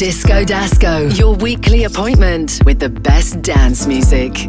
Disco Dasco, your weekly appointment with the best dance music.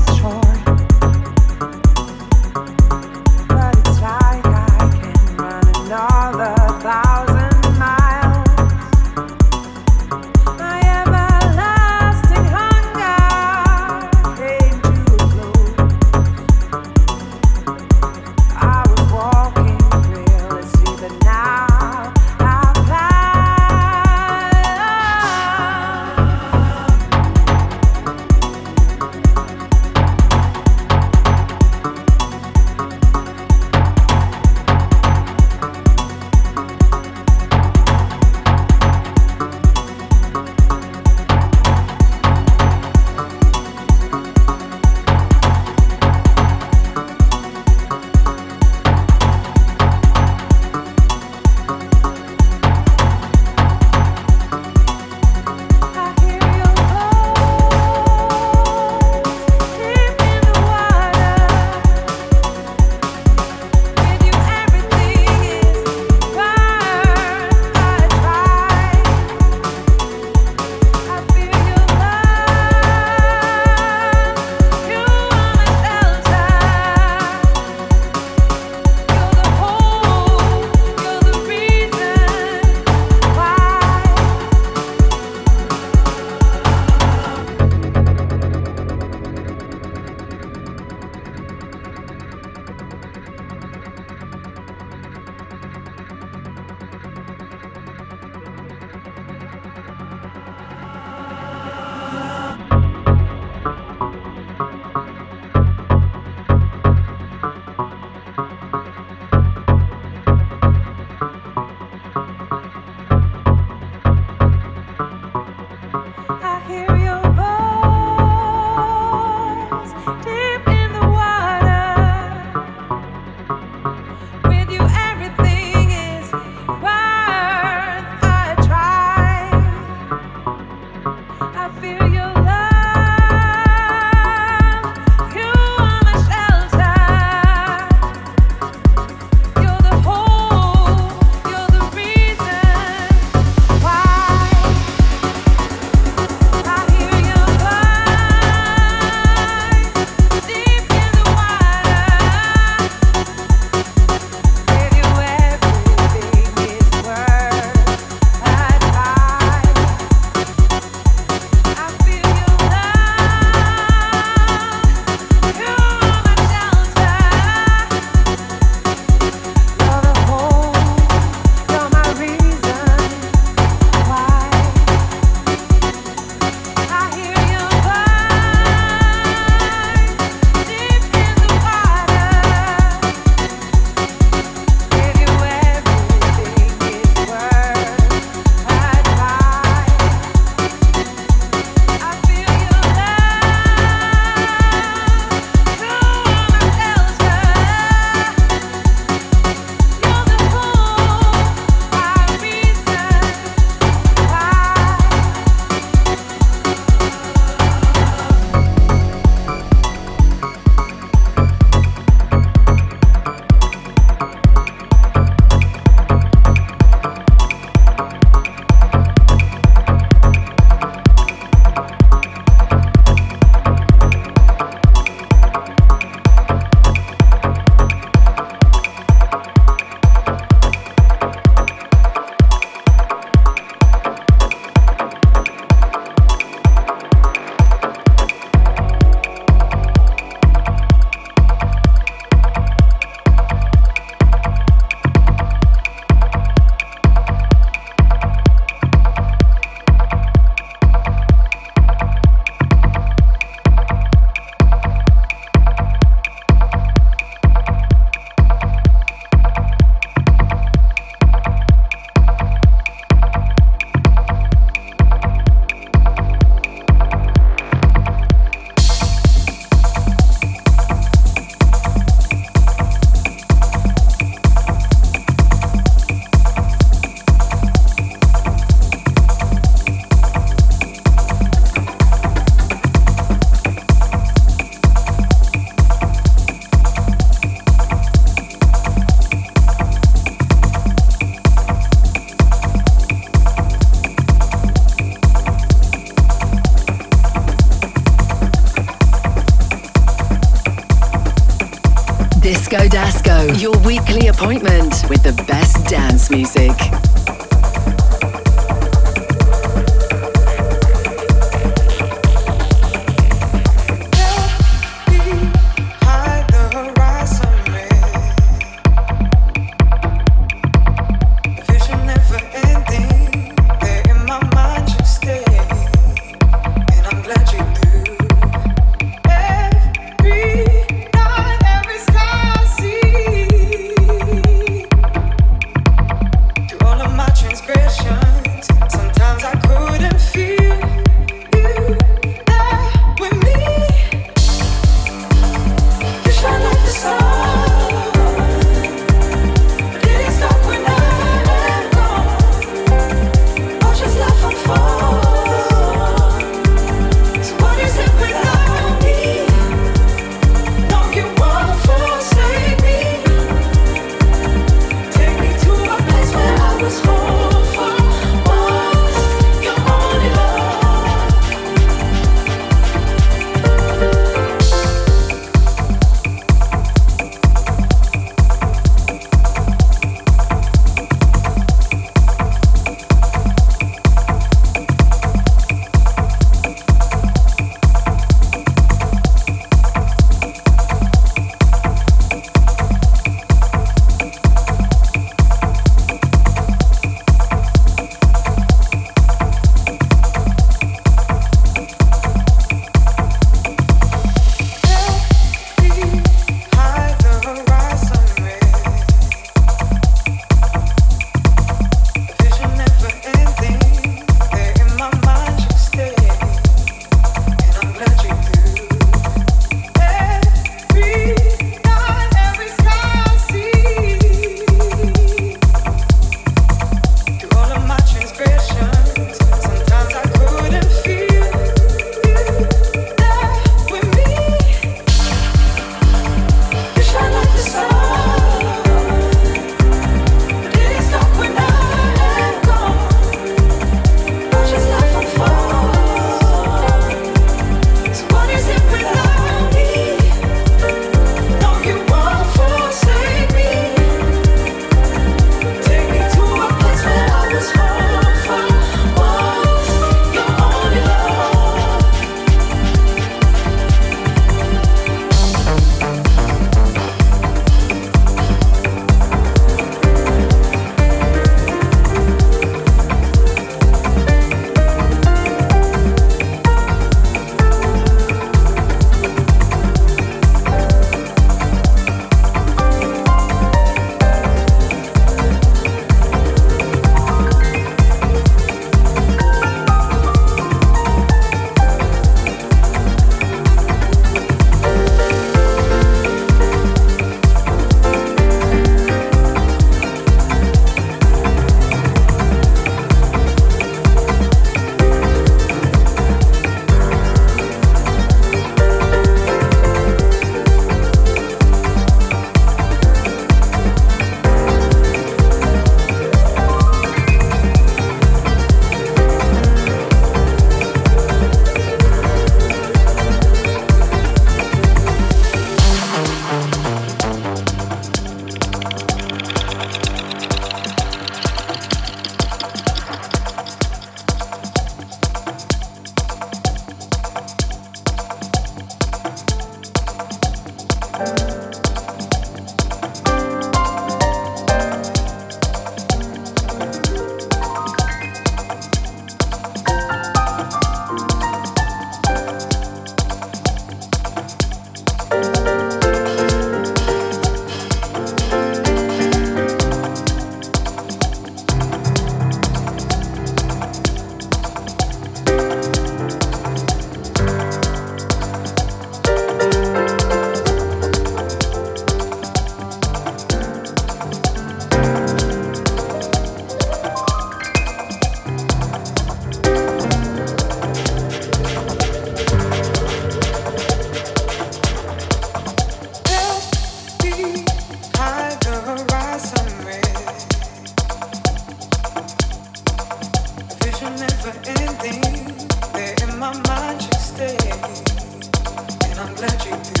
I'm glad you did.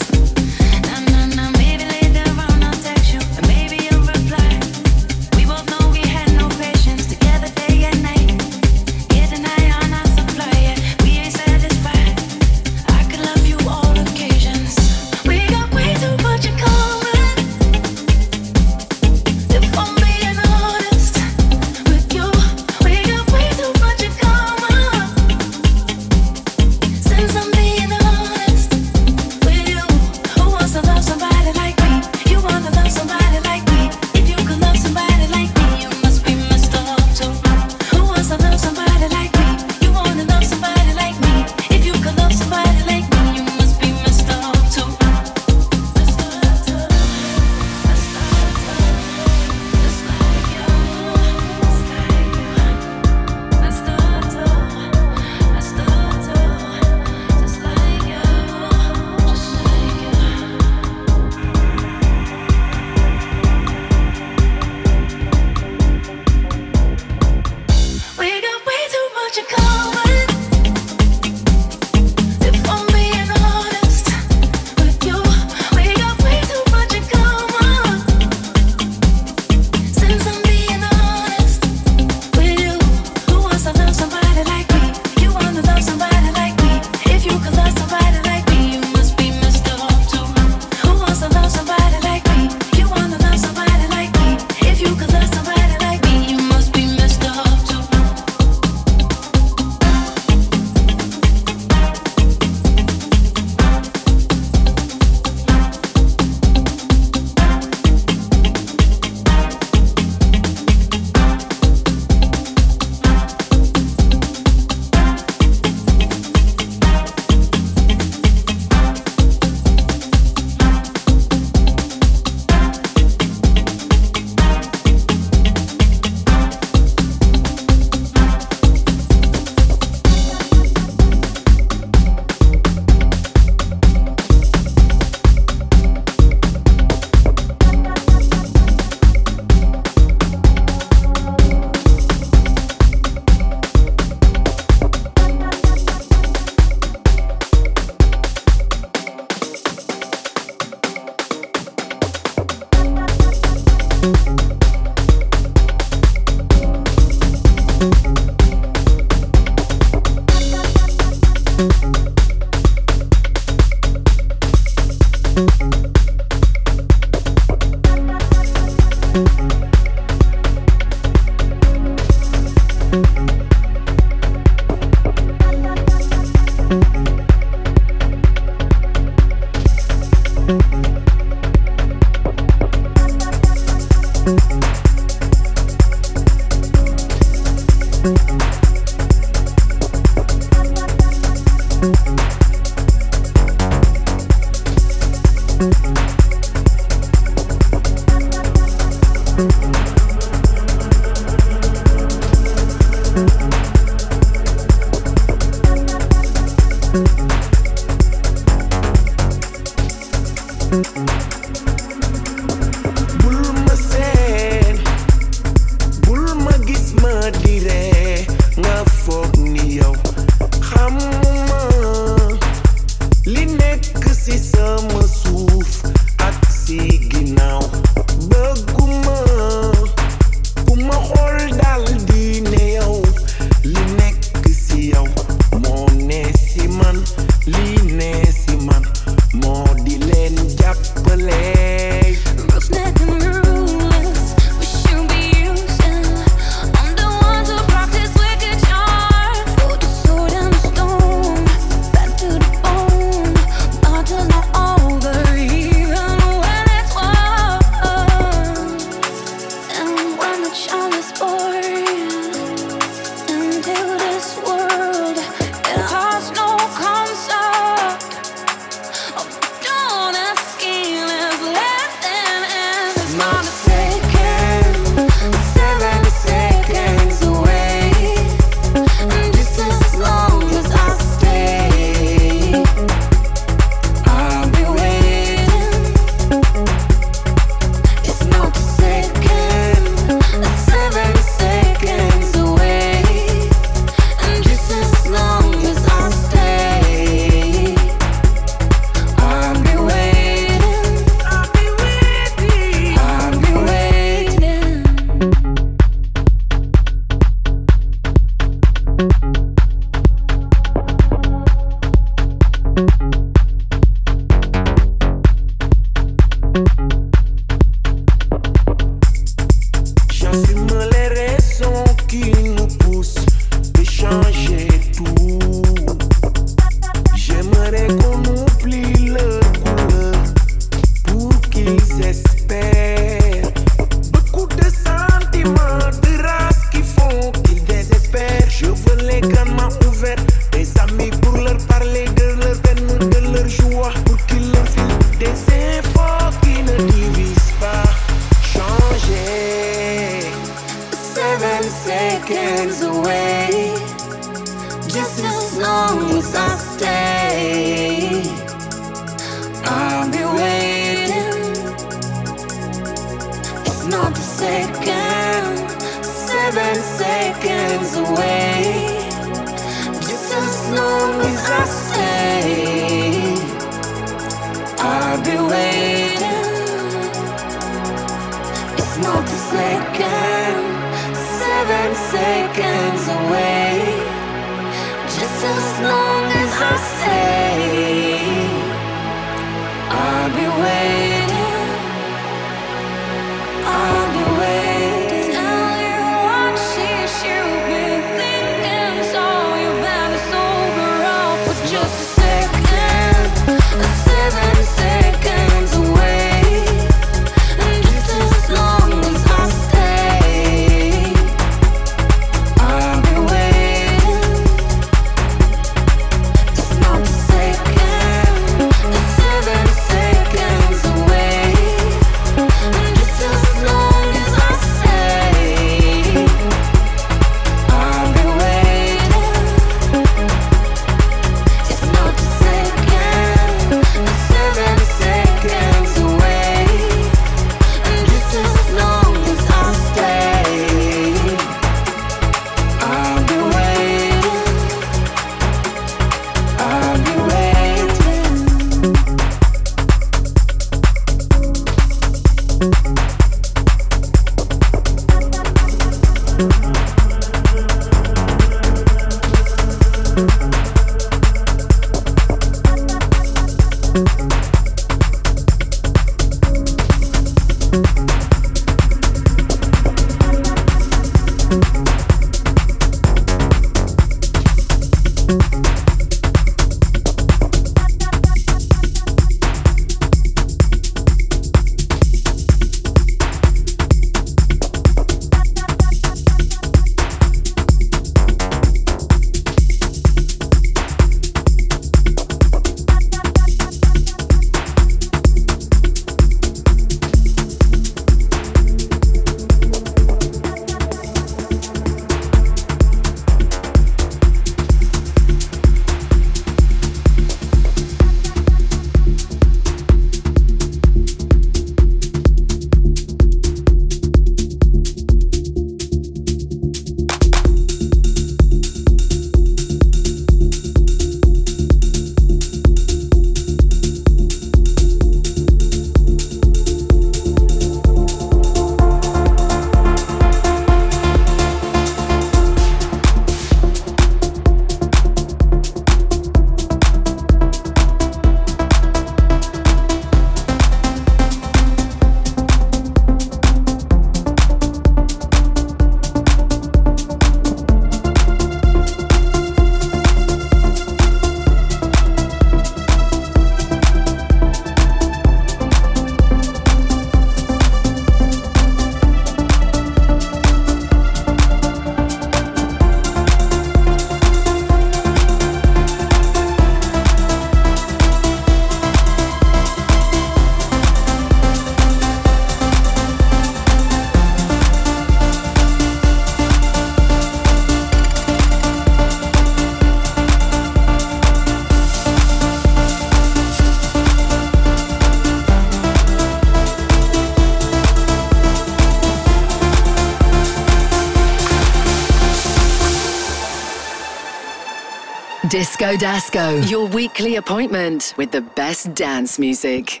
Disco Dasco, your weekly appointment with the best dance music.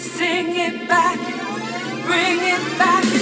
sing it back, bring it back.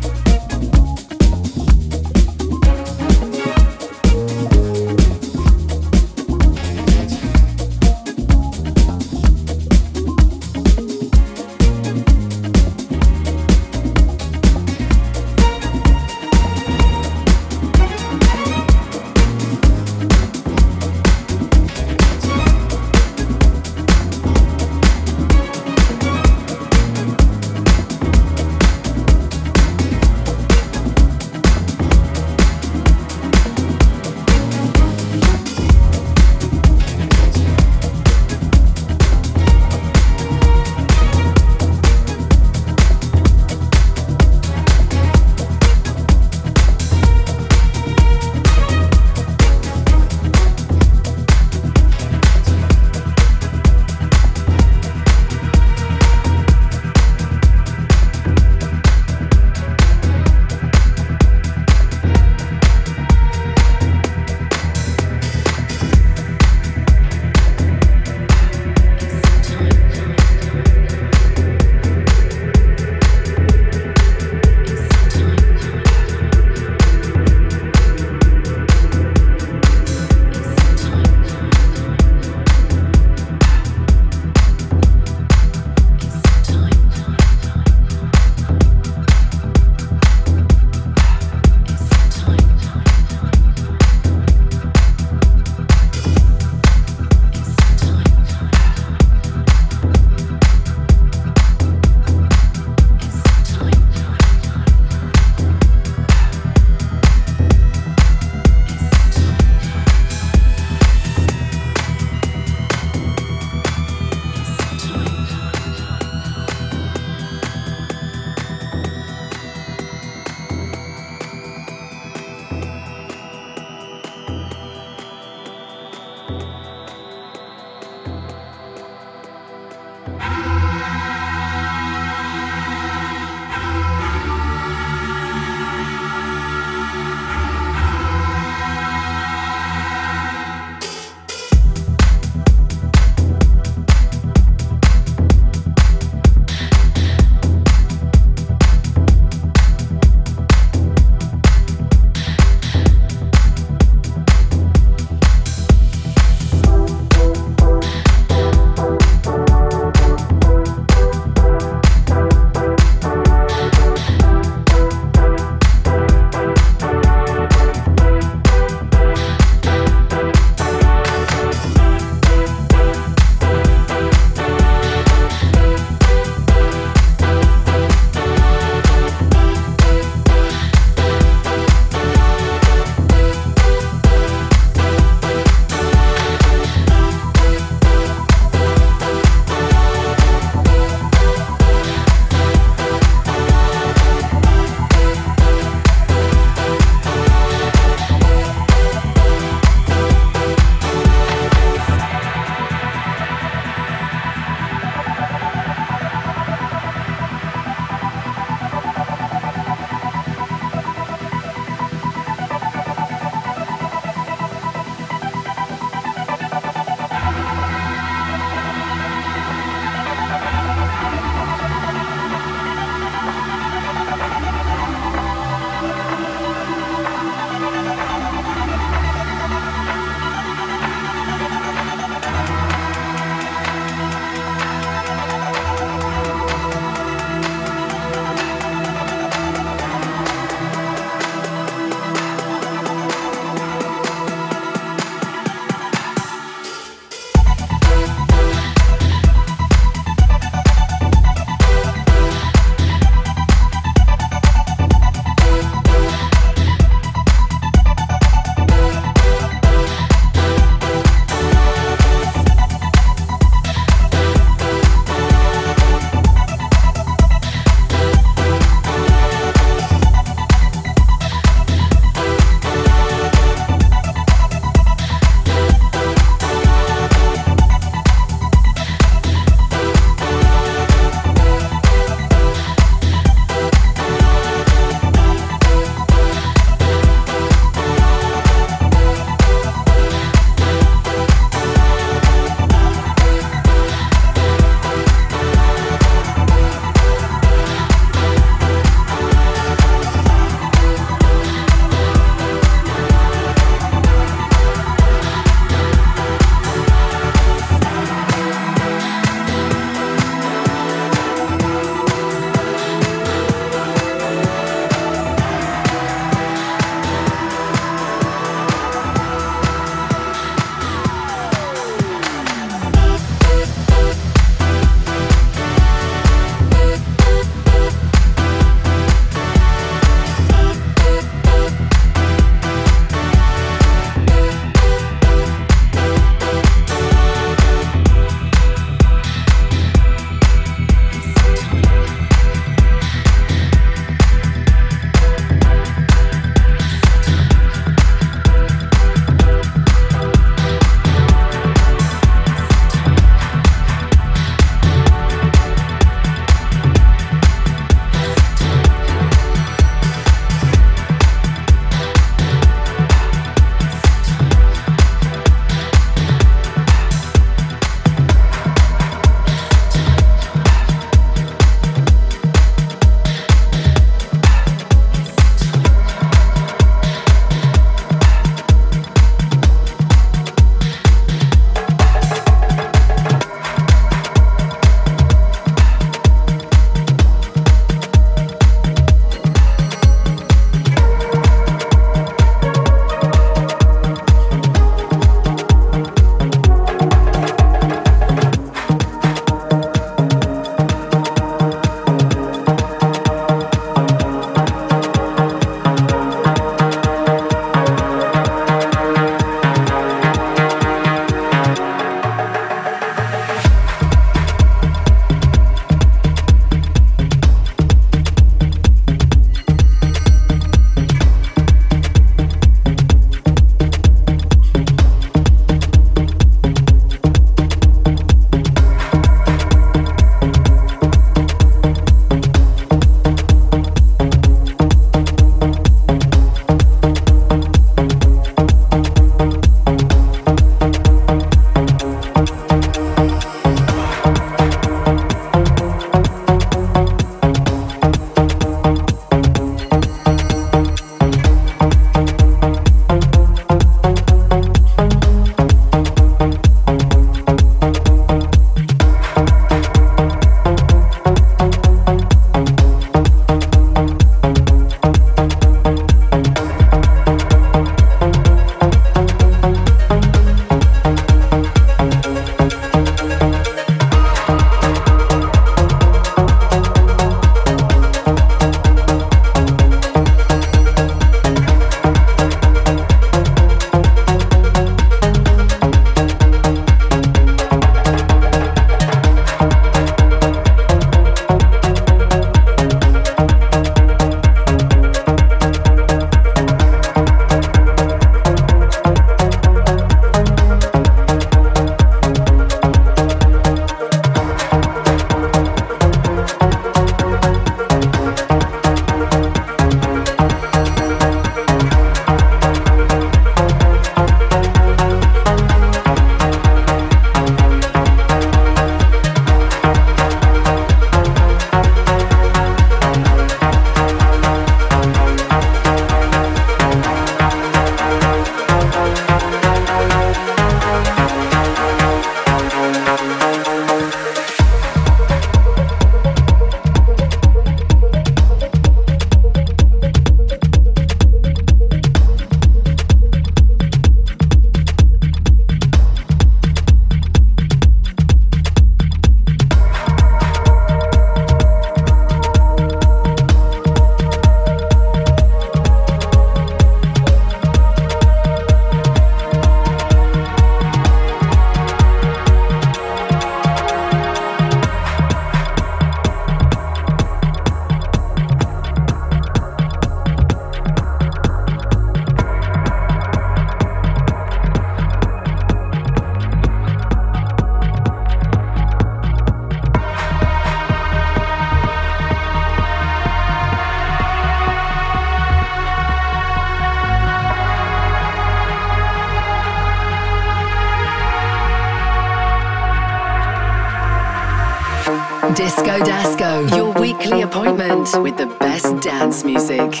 With the best dance music.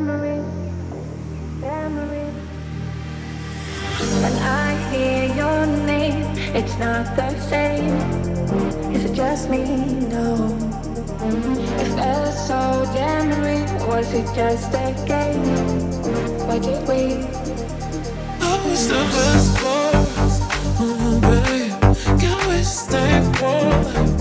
memory, I hear your name, it's not the same. Is it just me? No. It felt so damn real. Was it just a game? Why did we? What was the best part? Oh, babe, can we stay warm?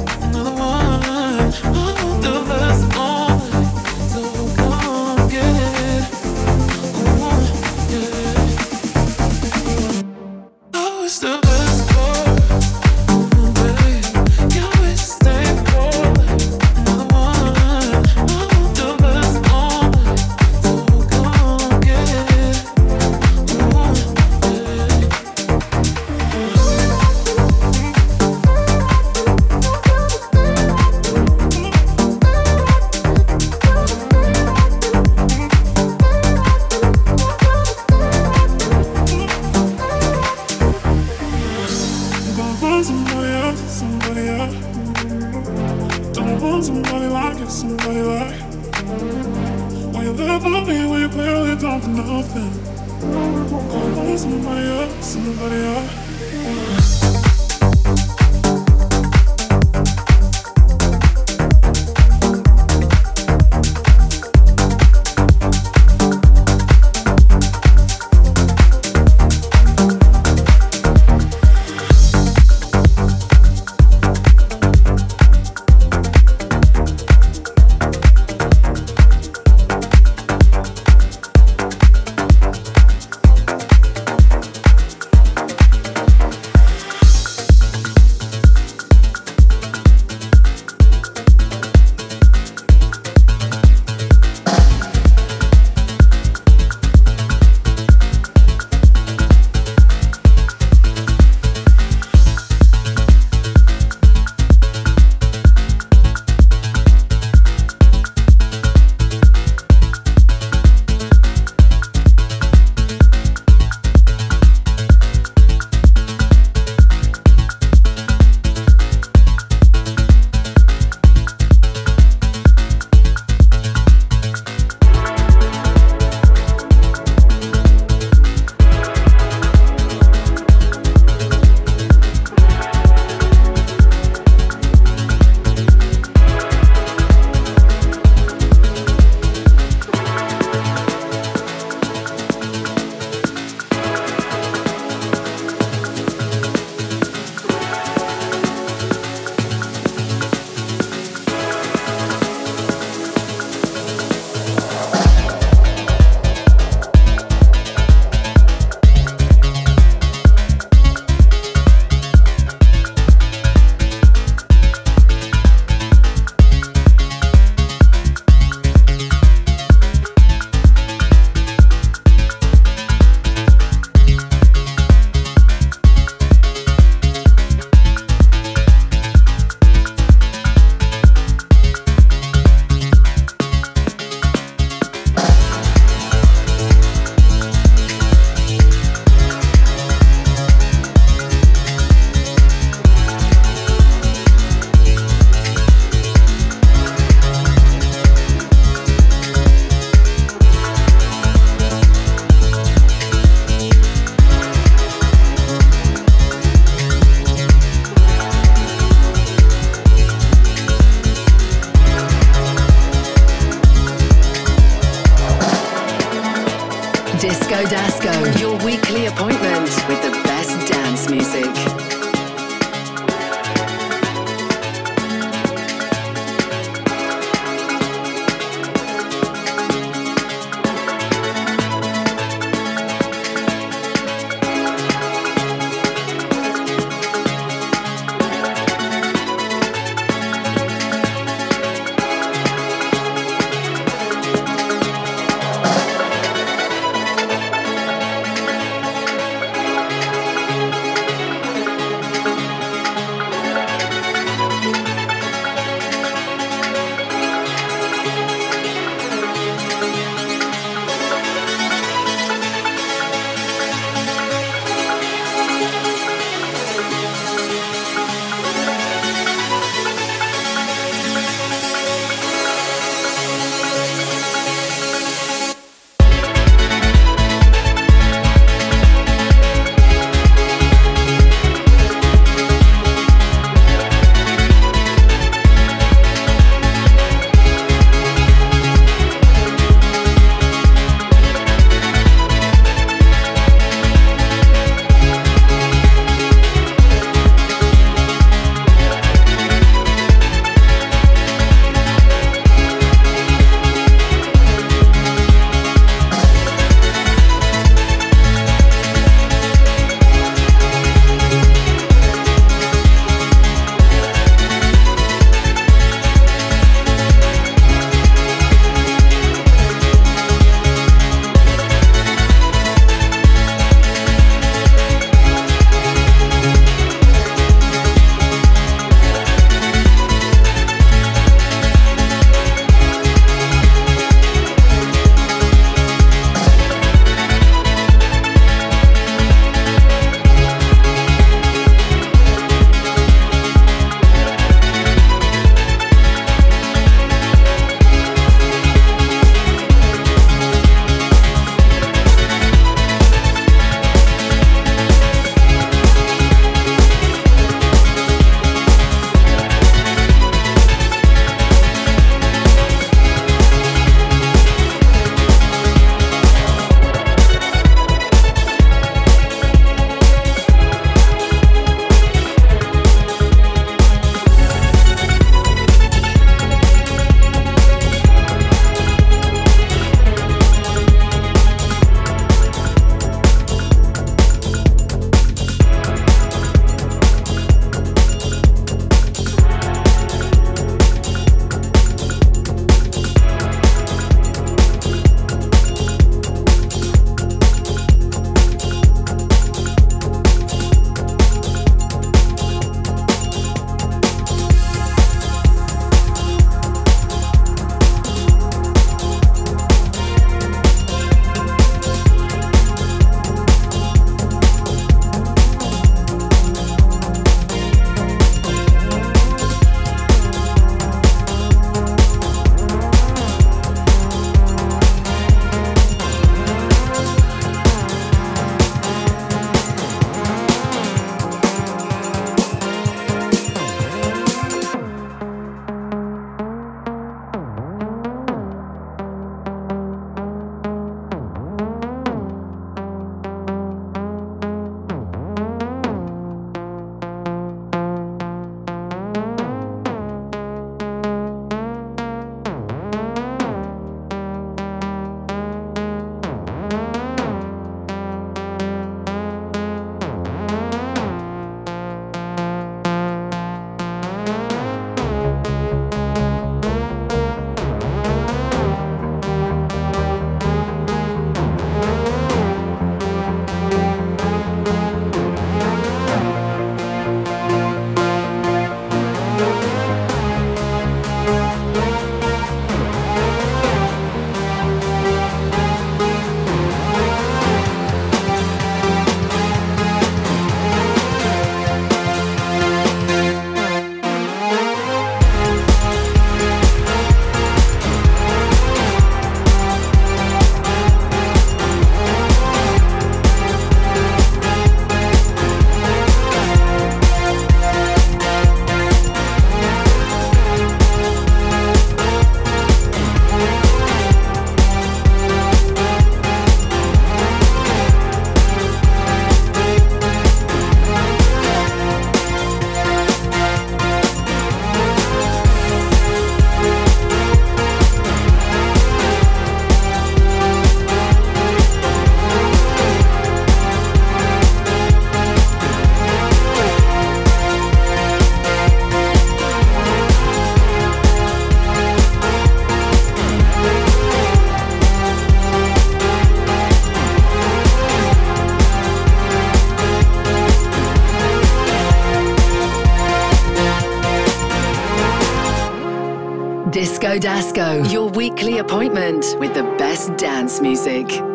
Your weekly appointment with the best dance music.